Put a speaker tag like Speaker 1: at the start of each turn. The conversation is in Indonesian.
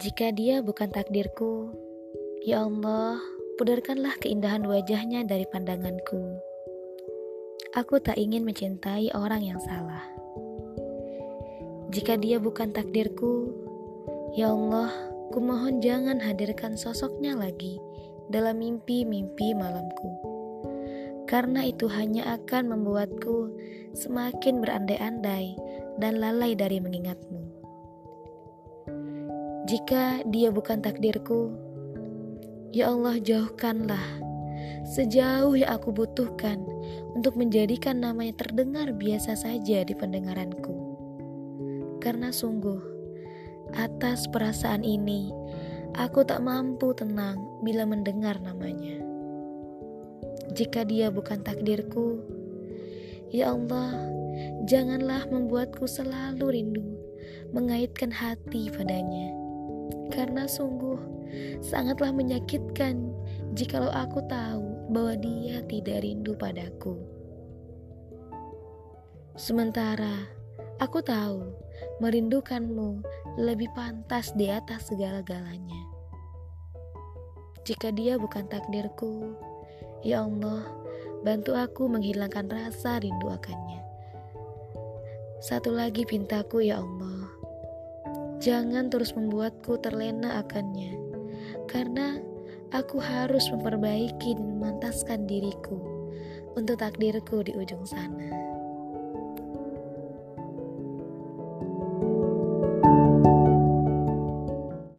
Speaker 1: Jika dia bukan takdirku, ya Allah, pudarkanlah keindahan wajahnya dari pandanganku. Aku tak ingin mencintai orang yang salah. Jika dia bukan takdirku, ya Allah, kumohon jangan hadirkan sosoknya lagi dalam mimpi-mimpi malamku. Karena itu hanya akan membuatku semakin berandai-andai dan lalai dari mengingatmu. Jika dia bukan takdirku, ya Allah jauhkanlah sejauh yang aku butuhkan untuk menjadikan namanya terdengar biasa saja di pendengaranku. Karena sungguh, atas perasaan ini, aku tak mampu tenang bila mendengar namanya. Jika dia bukan takdirku, ya Allah, janganlah membuatku selalu rindu mengaitkan hati padanya karena sungguh sangatlah menyakitkan jikalau aku tahu bahwa dia tidak rindu padaku. Sementara aku tahu merindukanmu lebih pantas di atas segala-galanya. Jika dia bukan takdirku, ya Allah, bantu aku menghilangkan rasa rindu akannya. Satu lagi pintaku, ya Allah Jangan terus membuatku terlena akannya, karena aku harus memperbaiki dan memantaskan diriku untuk takdirku di ujung sana.